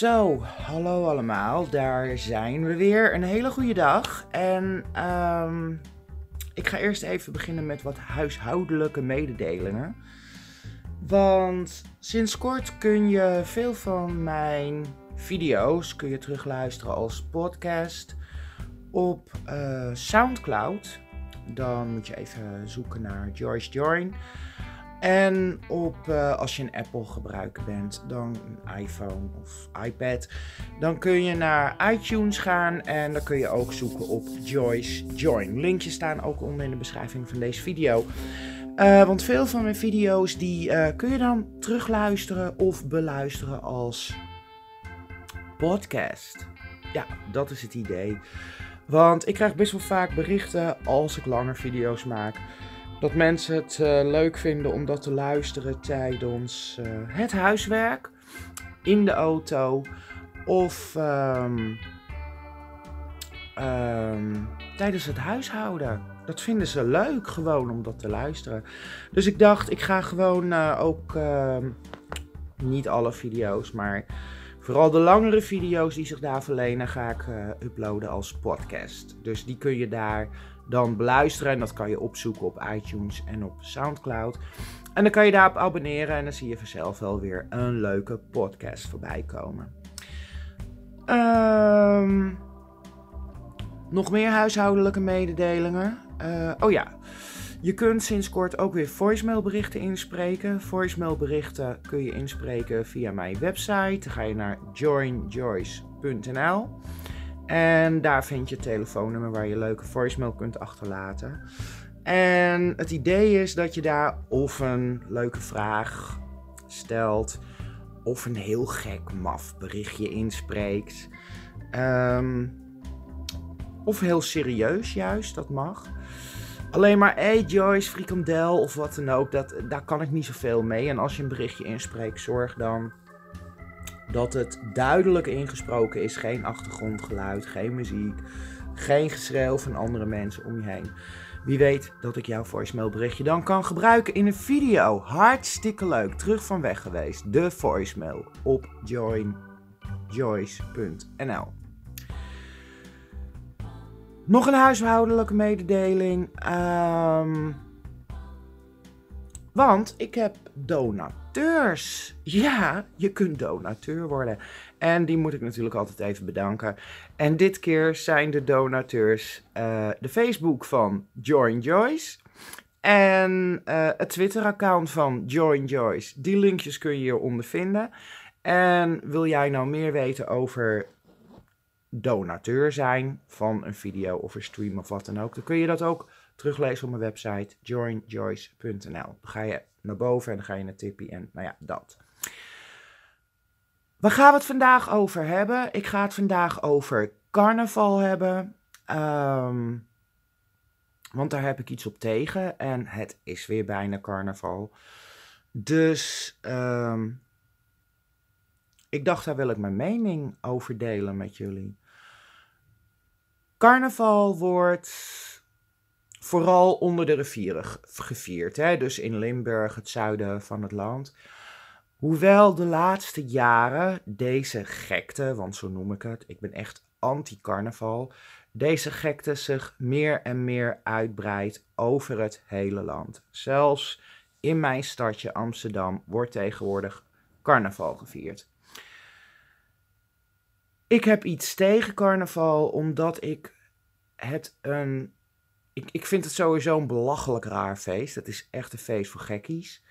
Zo, hallo allemaal, daar zijn we weer. Een hele goede dag. En ehm, ik ga eerst even beginnen met wat huishoudelijke mededelingen. Want sinds kort kun je veel van mijn video's kun je terugluisteren als podcast op eh, SoundCloud. Dan moet je even zoeken naar Joyce Join. En op, uh, als je een Apple gebruiker bent, dan een iPhone of iPad, dan kun je naar iTunes gaan en dan kun je ook zoeken op Joyce Join. Linkjes staan ook onder in de beschrijving van deze video. Uh, want veel van mijn video's die uh, kun je dan terugluisteren of beluisteren als podcast. Ja, dat is het idee. Want ik krijg best wel vaak berichten als ik langer video's maak dat mensen het uh, leuk vinden om dat te luisteren tijdens uh, het huiswerk, in de auto of um, um, tijdens het huishouden. Dat vinden ze leuk gewoon om dat te luisteren. Dus ik dacht, ik ga gewoon uh, ook niet alle video's, maar vooral de langere video's die zich daar verlenen, ga ik uploaden als podcast. Dus die kun je daar dan beluisteren. En dat kan je opzoeken op iTunes en op Soundcloud. En dan kan je daarop abonneren en dan zie je vanzelf wel weer een leuke podcast voorbij komen. Um, nog meer huishoudelijke mededelingen. Uh, oh ja, je kunt sinds kort ook weer voicemailberichten inspreken. Voicemailberichten kun je inspreken via mijn website. Dan ga je naar joinjoyce.nl. En daar vind je het telefoonnummer waar je leuke voicemail kunt achterlaten. En het idee is dat je daar of een leuke vraag stelt, of een heel gek maf berichtje inspreekt. Um, of heel serieus juist, dat mag. Alleen maar, hey Joyce, frikandel of wat dan ook, dat, daar kan ik niet zoveel mee. En als je een berichtje inspreekt, zorg dan dat het duidelijk ingesproken is. Geen achtergrondgeluid, geen muziek, geen geschreeuw van andere mensen om je heen. Wie weet dat ik jouw voicemailberichtje dan kan gebruiken in een video. Hartstikke leuk. Terug van weg geweest. De voicemail op joinjoyce.nl. Nog een huishoudelijke mededeling. Um, want ik heb donateurs. Ja, je kunt donateur worden. En die moet ik natuurlijk altijd even bedanken. En dit keer zijn de donateurs uh, de Facebook van Join Joyce. En uh, het Twitter-account van Join Joyce. Die linkjes kun je hieronder vinden. En wil jij nou meer weten over donateur zijn van een video of een stream of wat dan ook, dan kun je dat ook teruglezen op mijn website joinjoyce.nl. Dan ga je naar boven en dan ga je naar Tippy en nou ja, dat. Waar gaan we het vandaag over hebben? Ik ga het vandaag over carnaval hebben. Um, want daar heb ik iets op tegen en het is weer bijna carnaval. Dus um, ik dacht, daar wil ik mijn mening over delen met jullie. Carnaval wordt vooral onder de rivieren gevierd. Hè? Dus in Limburg, het zuiden van het land. Hoewel de laatste jaren deze gekte, want zo noem ik het, ik ben echt anti-carnaval, deze gekte zich meer en meer uitbreidt over het hele land. Zelfs in mijn stadje Amsterdam wordt tegenwoordig carnaval gevierd. Ik heb iets tegen carnaval omdat ik het een ik, ik vind het sowieso een belachelijk raar feest. Het is echt een feest voor gekkies.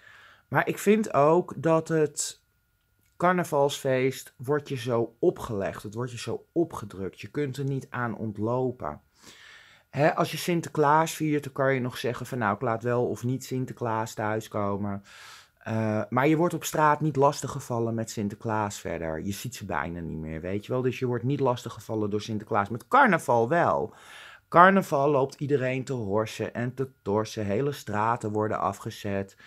Maar ik vind ook dat het carnavalsfeest wordt je zo opgelegd. Het wordt je zo opgedrukt. Je kunt er niet aan ontlopen. Als je Sinterklaas viert, dan kan je nog zeggen van nou, ik laat wel of niet Sinterklaas thuiskomen. Uh, maar je wordt op straat niet lastiggevallen met Sinterklaas verder. Je ziet ze bijna niet meer, weet je wel. Dus je wordt niet lastiggevallen door Sinterklaas. Met carnaval wel. Carnaval loopt iedereen te horsen en te torsen. Hele straten worden afgezet.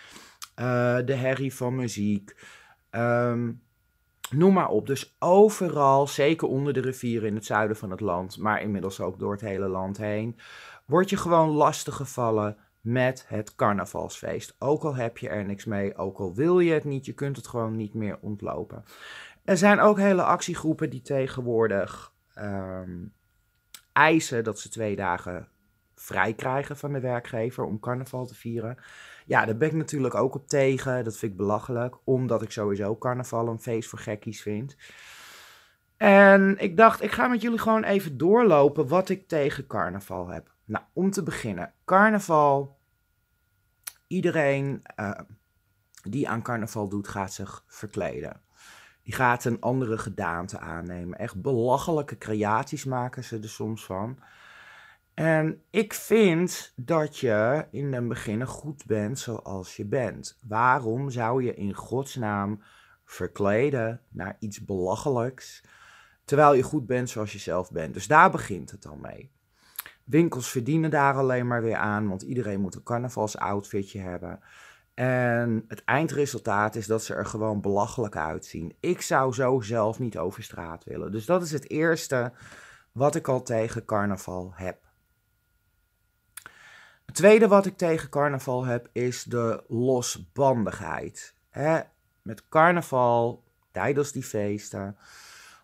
Uh, de herrie van muziek. Um, noem maar op. Dus overal, zeker onder de rivieren in het zuiden van het land, maar inmiddels ook door het hele land heen, word je gewoon lastiggevallen met het carnavalsfeest. Ook al heb je er niks mee, ook al wil je het niet, je kunt het gewoon niet meer ontlopen. Er zijn ook hele actiegroepen die tegenwoordig ehm, eisen dat ze twee dagen vrij krijgen van de werkgever om carnaval te vieren. Ja, daar ben ik natuurlijk ook op tegen. Dat vind ik belachelijk, omdat ik sowieso carnaval een feest voor gekkies vind. En ik dacht, ik ga met jullie gewoon even doorlopen wat ik tegen carnaval heb. Nou, om te beginnen, carnaval. Iedereen uh, die aan carnaval doet, gaat zich verkleden. Die gaat een andere gedaante aannemen. Echt belachelijke creaties maken ze er soms van. En ik vind dat je in het begin goed bent zoals je bent. Waarom zou je in godsnaam verkleden naar iets belachelijks, terwijl je goed bent zoals je zelf bent? Dus daar begint het dan mee. Winkels verdienen daar alleen maar weer aan, want iedereen moet een carnavalsoutfitje hebben. En het eindresultaat is dat ze er gewoon belachelijk uitzien. Ik zou zo zelf niet over straat willen. Dus dat is het eerste wat ik al tegen carnaval heb. Het tweede wat ik tegen carnaval heb is de losbandigheid. Met carnaval, tijdens die feesten,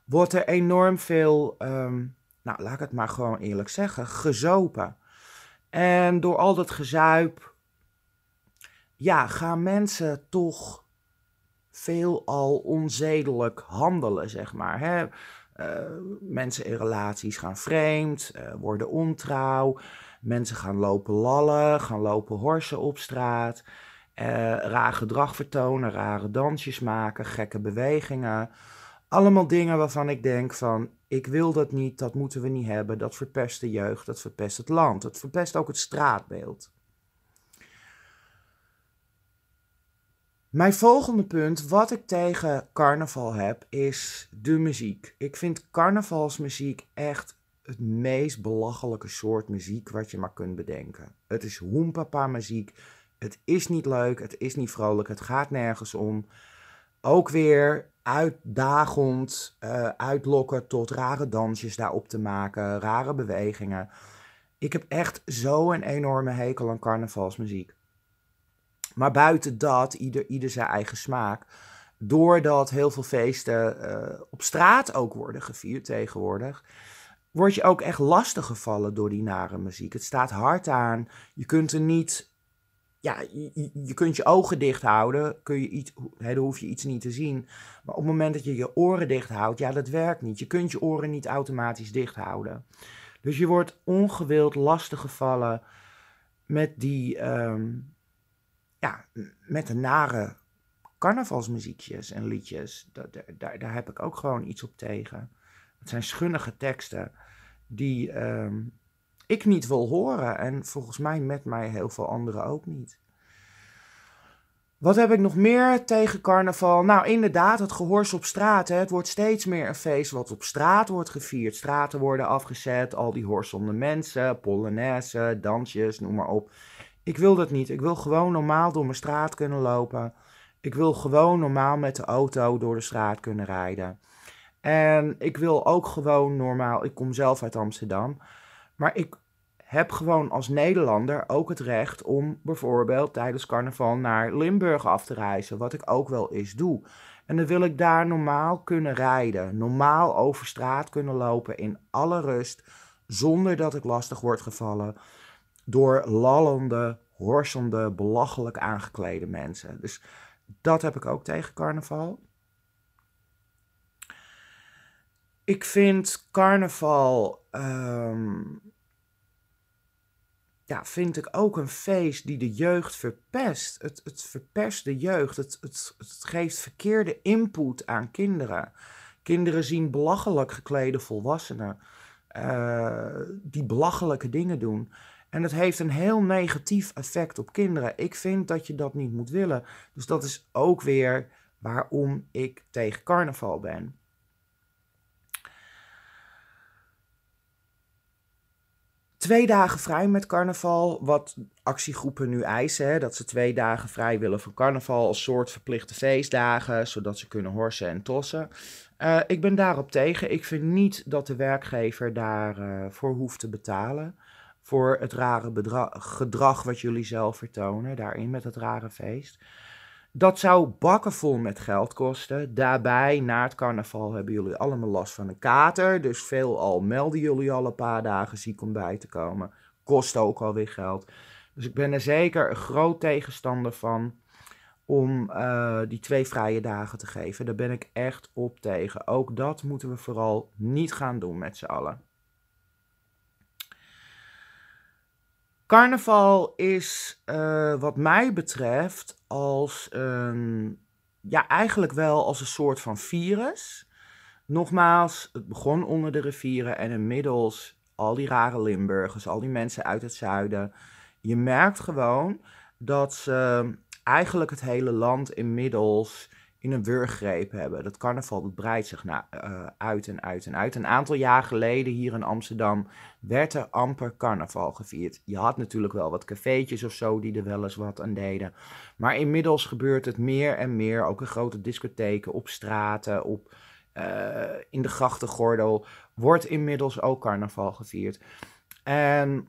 wordt er enorm veel, ehm, nou laat ik het maar gewoon eerlijk zeggen, gezopen. En door al dat gezuip ja, gaan mensen toch veelal onzedelijk handelen, zeg maar. Hè? Uh, mensen in relaties gaan vreemd, uh, worden ontrouw. Mensen gaan lopen lallen, gaan lopen horsen op straat. Uh, raar gedrag vertonen, rare dansjes maken, gekke bewegingen. Allemaal dingen waarvan ik denk van, ik wil dat niet, dat moeten we niet hebben. Dat verpest de jeugd, dat verpest het land. Dat verpest ook het straatbeeld. Mijn volgende punt, wat ik tegen carnaval heb, is de muziek. Ik vind carnavalsmuziek echt het meest belachelijke soort muziek wat je maar kunt bedenken. Het is hoempapa muziek. Het is niet leuk, het is niet vrolijk, het gaat nergens om. Ook weer uitdagend, uh, uitlokken tot rare dansjes daarop te maken, rare bewegingen. Ik heb echt zo'n enorme hekel aan carnavalsmuziek. Maar buiten dat, ieder, ieder zijn eigen smaak. Doordat heel veel feesten uh, op straat ook worden gevierd tegenwoordig, word je ook echt lastig gevallen door die nare muziek. Het staat hard aan. Je kunt er niet. Ja, je, je kunt je ogen dicht houden. Kun je iets, hè, dan hoef je iets niet te zien. Maar op het moment dat je je oren dicht houdt, ja, dat werkt niet. Je kunt je oren niet automatisch dicht houden. Dus je wordt ongewild lastig gevallen met die. Um, ja, met de nare carnavalsmuziekjes en liedjes. Daar, daar, daar heb ik ook gewoon iets op tegen. Het zijn schunnige teksten die ehm, ik niet wil horen. En volgens mij met mij heel veel anderen ook niet. Wat heb ik nog meer tegen carnaval? Nou, inderdaad, het gehors op straat. Hè. Het wordt steeds meer een feest wat op straat wordt gevierd. Straten worden afgezet, al die horsende mensen, polonaise, dansjes, noem maar op. Ik wil dat niet. Ik wil gewoon normaal door mijn straat kunnen lopen. Ik wil gewoon normaal met de auto door de straat kunnen rijden. En ik wil ook gewoon normaal, ik kom zelf uit Amsterdam, maar ik heb gewoon als Nederlander ook het recht om bijvoorbeeld tijdens carnaval naar Limburg af te reizen, wat ik ook wel eens doe. En dan wil ik daar normaal kunnen rijden, normaal over straat kunnen lopen in alle rust, zonder dat ik lastig word gevallen door lallende, horsende, belachelijk aangeklede mensen. Dus dat heb ik ook tegen carnaval. Ik vind carnaval. Ehm, ja, vind ik ook een feest die de jeugd verpest. Het, het verpest de jeugd. Het, het, geeft verkeerde input aan kinderen. Kinderen zien belachelijk geklede volwassenen uh, die belachelijke dingen doen. En dat heeft een heel negatief effect op kinderen. Ik vind dat je dat niet moet willen. Dus dat is ook weer waarom ik tegen carnaval ben. Twee dagen vrij met carnaval, wat actiegroepen nu eisen, hè, dat ze twee dagen vrij willen van carnaval als soort verplichte feestdagen, zodat ze kunnen horsen en tossen. Uh, ik ben daarop tegen. Ik vind niet dat de werkgever daarvoor uh, voor hoeft te betalen voor het rare gedrag wat jullie zelf vertonen, daarin met het rare feest. Dat zou bakken vol met geld kosten. Daarbij, na het carnaval, hebben jullie allemaal last van een kater. Dus veelal melden jullie al een paar dagen ziek om bij te komen. Kost ook alweer geld. Dus ik ben er zeker een groot tegenstander van om uh, die twee vrije dagen te geven. Daar ben ik echt op tegen. Ook dat moeten we vooral niet gaan doen met z'n allen. Carnaval is, uh, wat mij betreft, als ja, eigenlijk wel als een soort van virus. Nogmaals, het begon onder de rivieren en inmiddels al die rare Limburgers, al die mensen uit het zuiden. Je merkt gewoon dat ze eigenlijk het hele land inmiddels in een wurggreep hebben. Dat carnaval breidt zich naar, uh, uit en uit en uit. Een aantal jaar geleden hier in Amsterdam werd er amper carnaval gevierd. Je had natuurlijk wel wat cafeetjes of zo die er wel eens wat aan deden. Maar inmiddels gebeurt het meer en meer. Ook in grote discotheken, op straten, op, uh, in de grachtengordel wordt inmiddels ook carnaval gevierd. En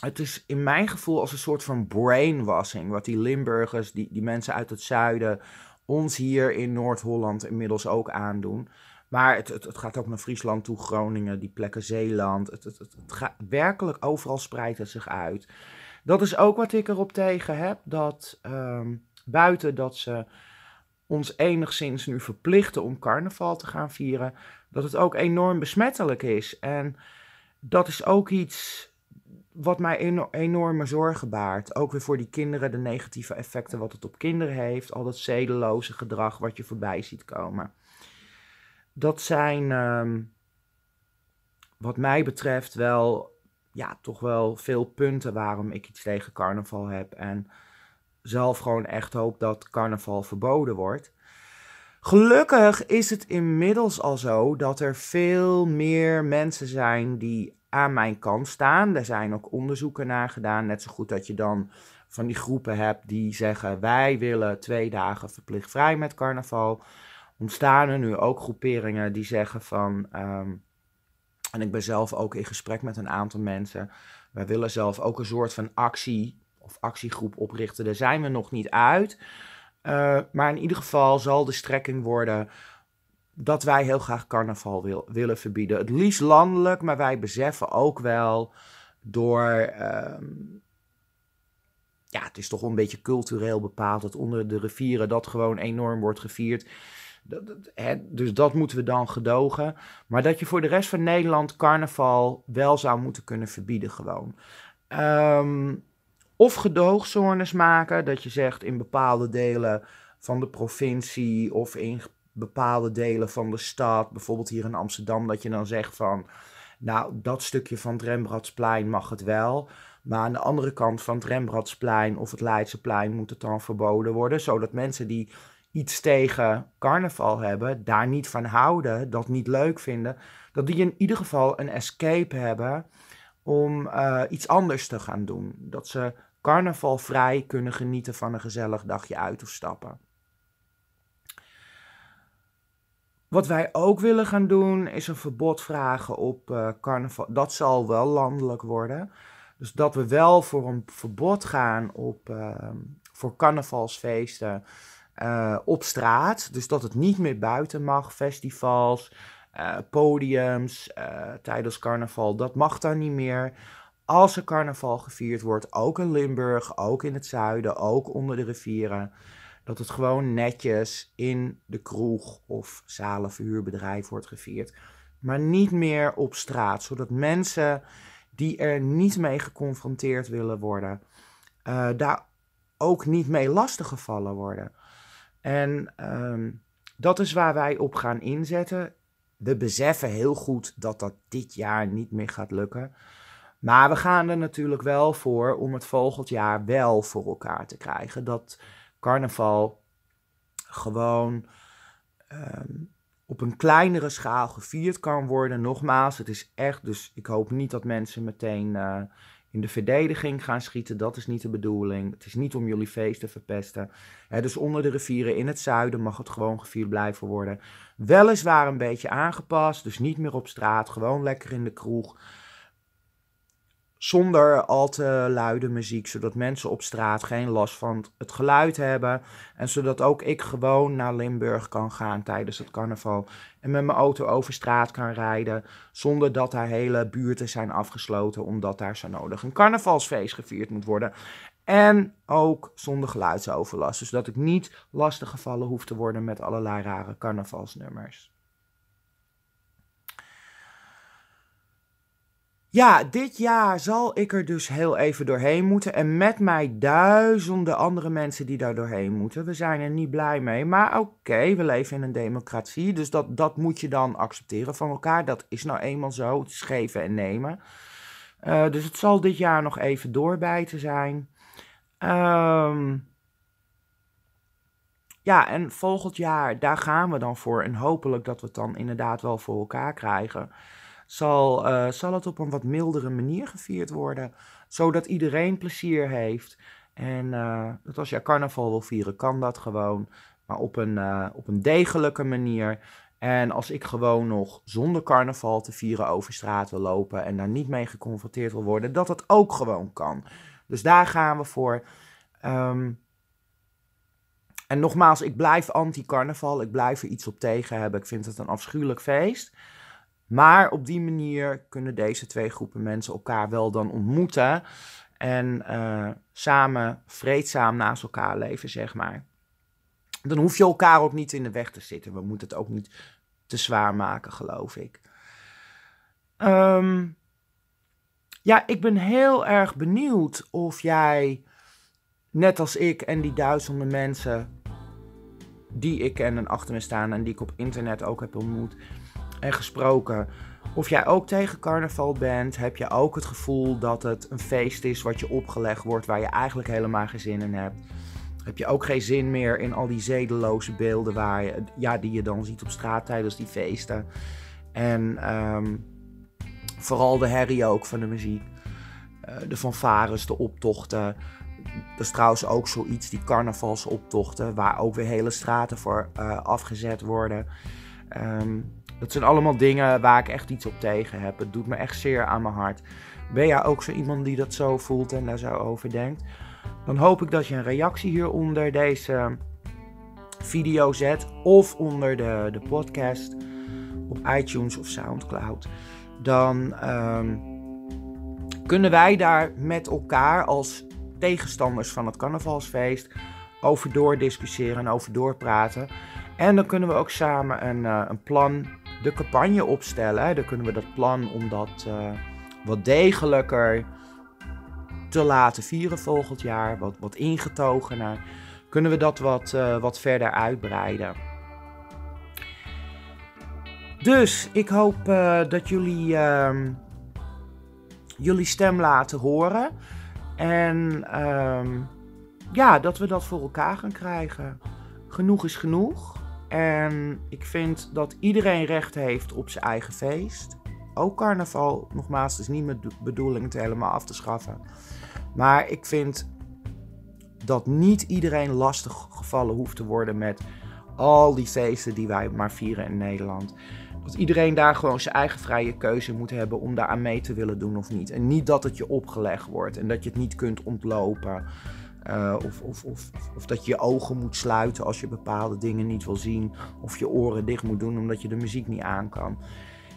het is in mijn gevoel als een soort van brainwashing. Wat die Limburgers, die, die mensen uit het zuiden, ons hier in Noord-Holland inmiddels ook aandoen. Maar het, het, gaat ook naar Friesland toe, Groningen, die plekken Zeeland. Het, het, gaat werkelijk overal spreidt het zich uit. Dat is ook wat ik erop tegen heb. Dat um, buiten dat ze ons enigszins nu verplichten om carnaval te gaan vieren, dat het ook enorm besmettelijk is. En dat is ook iets wat mij enorme zorgen baart. Ook weer voor die kinderen, de negatieve effecten wat het op kinderen heeft. Al dat zedeloze gedrag wat je voorbij ziet komen. Dat zijn, um, wat mij betreft, wel, ja, toch wel veel punten waarom ik iets tegen carnaval heb. En zelf gewoon echt hoop dat carnaval verboden wordt. Gelukkig is het inmiddels al zo dat er veel meer mensen zijn die aan mijn kant staan. Er zijn ook onderzoeken naar gedaan. Net zo goed dat je dan van die groepen hebt die zeggen: wij willen twee dagen verplicht vrij met carnaval. Ontstaan er nu ook groeperingen die zeggen van. Um, en ik ben zelf ook in gesprek met een aantal mensen. Wij willen zelf ook een soort van actie of actiegroep oprichten. Daar zijn we nog niet uit. Uh, maar in ieder geval zal de strekking worden dat wij heel graag carnaval wil, willen verbieden. Het liefst landelijk, maar wij beseffen ook wel door. Um, ja, het is toch een beetje cultureel bepaald dat onder de rivieren dat gewoon enorm wordt gevierd. Dat, hè, dus dat moeten we dan gedogen. Maar dat je voor de rest van Nederland carnaval wel zou moeten kunnen verbieden, gewoon. Um, of gedoogzones maken, dat je zegt in bepaalde delen van de provincie of in bepaalde delen van de stad, bijvoorbeeld hier in Amsterdam, dat je dan zegt van, nou, dat stukje van het Rembrandtsplein mag het wel, maar aan de andere kant van het Rembrandtsplein of het Leidseplein moet het dan verboden worden, zodat mensen die iets tegen carnaval hebben, daar niet van houden, dat niet leuk vinden, dat die in ieder geval een escape hebben om uh, iets anders te gaan doen. Dat ze carnavalvrij kunnen genieten van een gezellig dagje uit of stappen. Wat wij ook willen gaan doen is een verbod vragen op uh, carnaval. Dat zal wel landelijk worden. Dus dat we wel voor een verbod gaan op, uh, voor carnavalsfeesten uh, op straat. Dus dat het niet meer buiten mag, festivals, uh, podiums tijdens carnaval. Dat mag dan niet meer. Als er carnaval gevierd wordt, ook in Limburg, ook in het zuiden, ook onder de rivieren dat het gewoon netjes in de kroeg of zalenverhuurbedrijf wordt gevierd. Maar niet meer op straat, zodat mensen die er niet mee geconfronteerd willen worden, uh, daar ook niet mee lastiggevallen worden. En um, dat is waar wij op gaan inzetten. We beseffen heel goed dat dat dit jaar niet meer gaat lukken. Maar we gaan er natuurlijk wel voor om het volgend jaar wel voor elkaar te krijgen. Dat carnaval gewoon um, op een kleinere schaal gevierd kan worden. Nogmaals, het is echt, dus ik hoop niet dat mensen meteen uh, in de verdediging gaan schieten. Dat is niet de bedoeling. Het is niet om jullie feest te verpesten. dus onder de rivieren in het zuiden mag het gewoon gevierd blijven worden. Weliswaar een beetje aangepast, dus niet meer op straat, gewoon lekker in de kroeg zonder al te luide muziek, zodat mensen op straat geen last van het geluid hebben. En zodat ook ik gewoon naar Limburg kan gaan tijdens het carnaval. En met mijn auto over straat kan rijden, zonder dat daar hele buurten zijn afgesloten, omdat daar zo nodig een carnavalsfeest gevierd moet worden. En ook zonder geluidsoverlast, dus dat ik niet lastiggevallen hoef te worden met allerlei rare carnavalsnummers. Ja, dit jaar zal ik er dus heel even doorheen moeten. En met mij duizenden andere mensen die daar doorheen moeten. We zijn er niet blij mee. Maar oké, we leven in een democratie. Dus dat, dat moet je dan accepteren van elkaar. Dat is nou eenmaal zo. Het is geven en nemen. Uh, dus het zal dit jaar nog even doorbijten zijn. Um, ja, en volgend jaar, daar gaan we dan voor. En hopelijk dat we het dan inderdaad wel voor elkaar krijgen zal, uh, zal het op een wat mildere manier gevierd worden. Zodat iedereen plezier heeft. En uh, dat als je carnaval wil vieren, kan dat gewoon. Maar op een, uh, op een degelijke manier. En als ik gewoon nog zonder carnaval te vieren over straat wil lopen en daar niet mee geconfronteerd wil worden, dat het ook gewoon kan. Dus daar gaan we voor. Um, en nogmaals, ik blijf anti-carnaval. Ik blijf er iets op tegen hebben. Ik vind het een afschuwelijk feest. Maar op die manier kunnen deze twee groepen mensen elkaar wel dan ontmoeten. En uh, samen vreedzaam naast elkaar leven, zeg maar. Dan hoef je elkaar ook niet in de weg te zitten. We moeten het ook niet te zwaar maken, geloof ik. Um, ja, ik ben heel erg benieuwd of jij, net als ik en die duizenden mensen die ik ken en achter me staan en die ik op internet ook heb ontmoet, en gesproken. Of jij ook tegen carnaval bent, heb je ook het gevoel dat het een feest is wat je opgelegd wordt waar je eigenlijk helemaal geen zin in hebt. Heb je ook geen zin meer in al die zedeloze beelden waar je, ja, die je dan ziet op straat tijdens die feesten. En um, vooral de herrie ook van de muziek. Uh, de fanfares, de optochten. Dat is trouwens ook zoiets, die carnavalsoptochten, waar ook weer hele straten voor uh, afgezet worden. Um, dat zijn allemaal dingen waar ik echt iets op tegen heb. Het doet me echt zeer aan mijn hart. Ben jij ook zo iemand die dat zo voelt en daar zo over denkt? Dan hoop ik dat je een reactie hieronder deze video zet. Of onder de, de podcast op iTunes of Soundcloud. Dan um, kunnen wij daar met elkaar als tegenstanders van het carnavalsfeest over doordiscussiëren en over doorpraten. En dan kunnen we ook samen een, uh, een plan de campagne opstellen. Dan kunnen we dat plan om dat uh, wat degelijker te laten vieren volgend jaar, wat, wat ingetogener, kunnen we dat wat, uh, wat verder uitbreiden. Dus ik hoop uh, dat jullie uh, jullie stem laten horen. En ehm, ja, dat we dat voor elkaar gaan krijgen. Genoeg is genoeg. En ik vind dat iedereen recht heeft op zijn eigen feest. Ook carnaval, nogmaals, het is niet mijn bedoeling het helemaal af te schaffen. Maar ik vind dat niet iedereen lastig gevallen hoeft te worden met al die feesten die wij maar vieren in Nederland. Dat iedereen daar gewoon zijn eigen vrije keuze moet hebben om daar aan mee te willen doen of niet. En niet dat het je opgelegd wordt en dat je het niet kunt ontlopen. Uh, of, of, of, of, dat je je ogen moet sluiten als je bepaalde dingen niet wil zien. Of je oren dicht moet doen omdat je de muziek niet aan kan.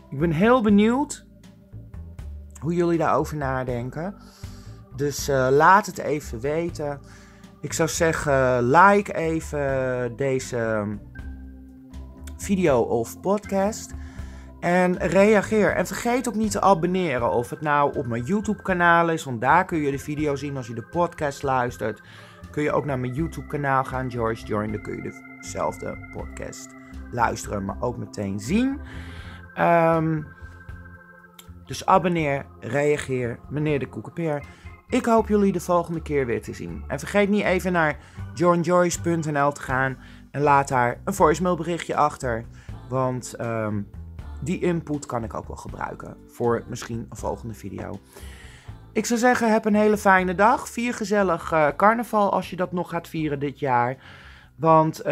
Ik ben heel benieuwd hoe jullie daarover nadenken. Dus uh, laat het even weten. Ik zou zeggen, like even deze video of podcast. En reageer. En vergeet ook niet te abonneren. Of het nou op mijn YouTube kanaal is. Want daar kun je de video zien als je de podcast luistert. Kun je ook naar mijn YouTube kanaal gaan. George Join. Dan kun je dezelfde podcast luisteren. Maar ook meteen zien. Um, dus abonneer, reageer. Meneer de Koekenpeer. Ik hoop jullie de volgende keer weer te zien. En vergeet niet even naar johnjoyce.nl te gaan. En laat daar een voicemailberichtje achter. Want... Um, die input kan ik ook wel gebruiken voor misschien een volgende video. Ik zou zeggen, heb een hele fijne dag. Vier gezellig uh, carnaval als je dat nog gaat vieren dit jaar. Want uh,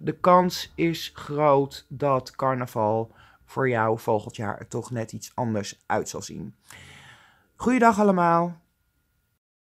de kans is groot dat carnaval voor jou volgend jaar er toch net iets anders uit zal zien. Goeiedag allemaal.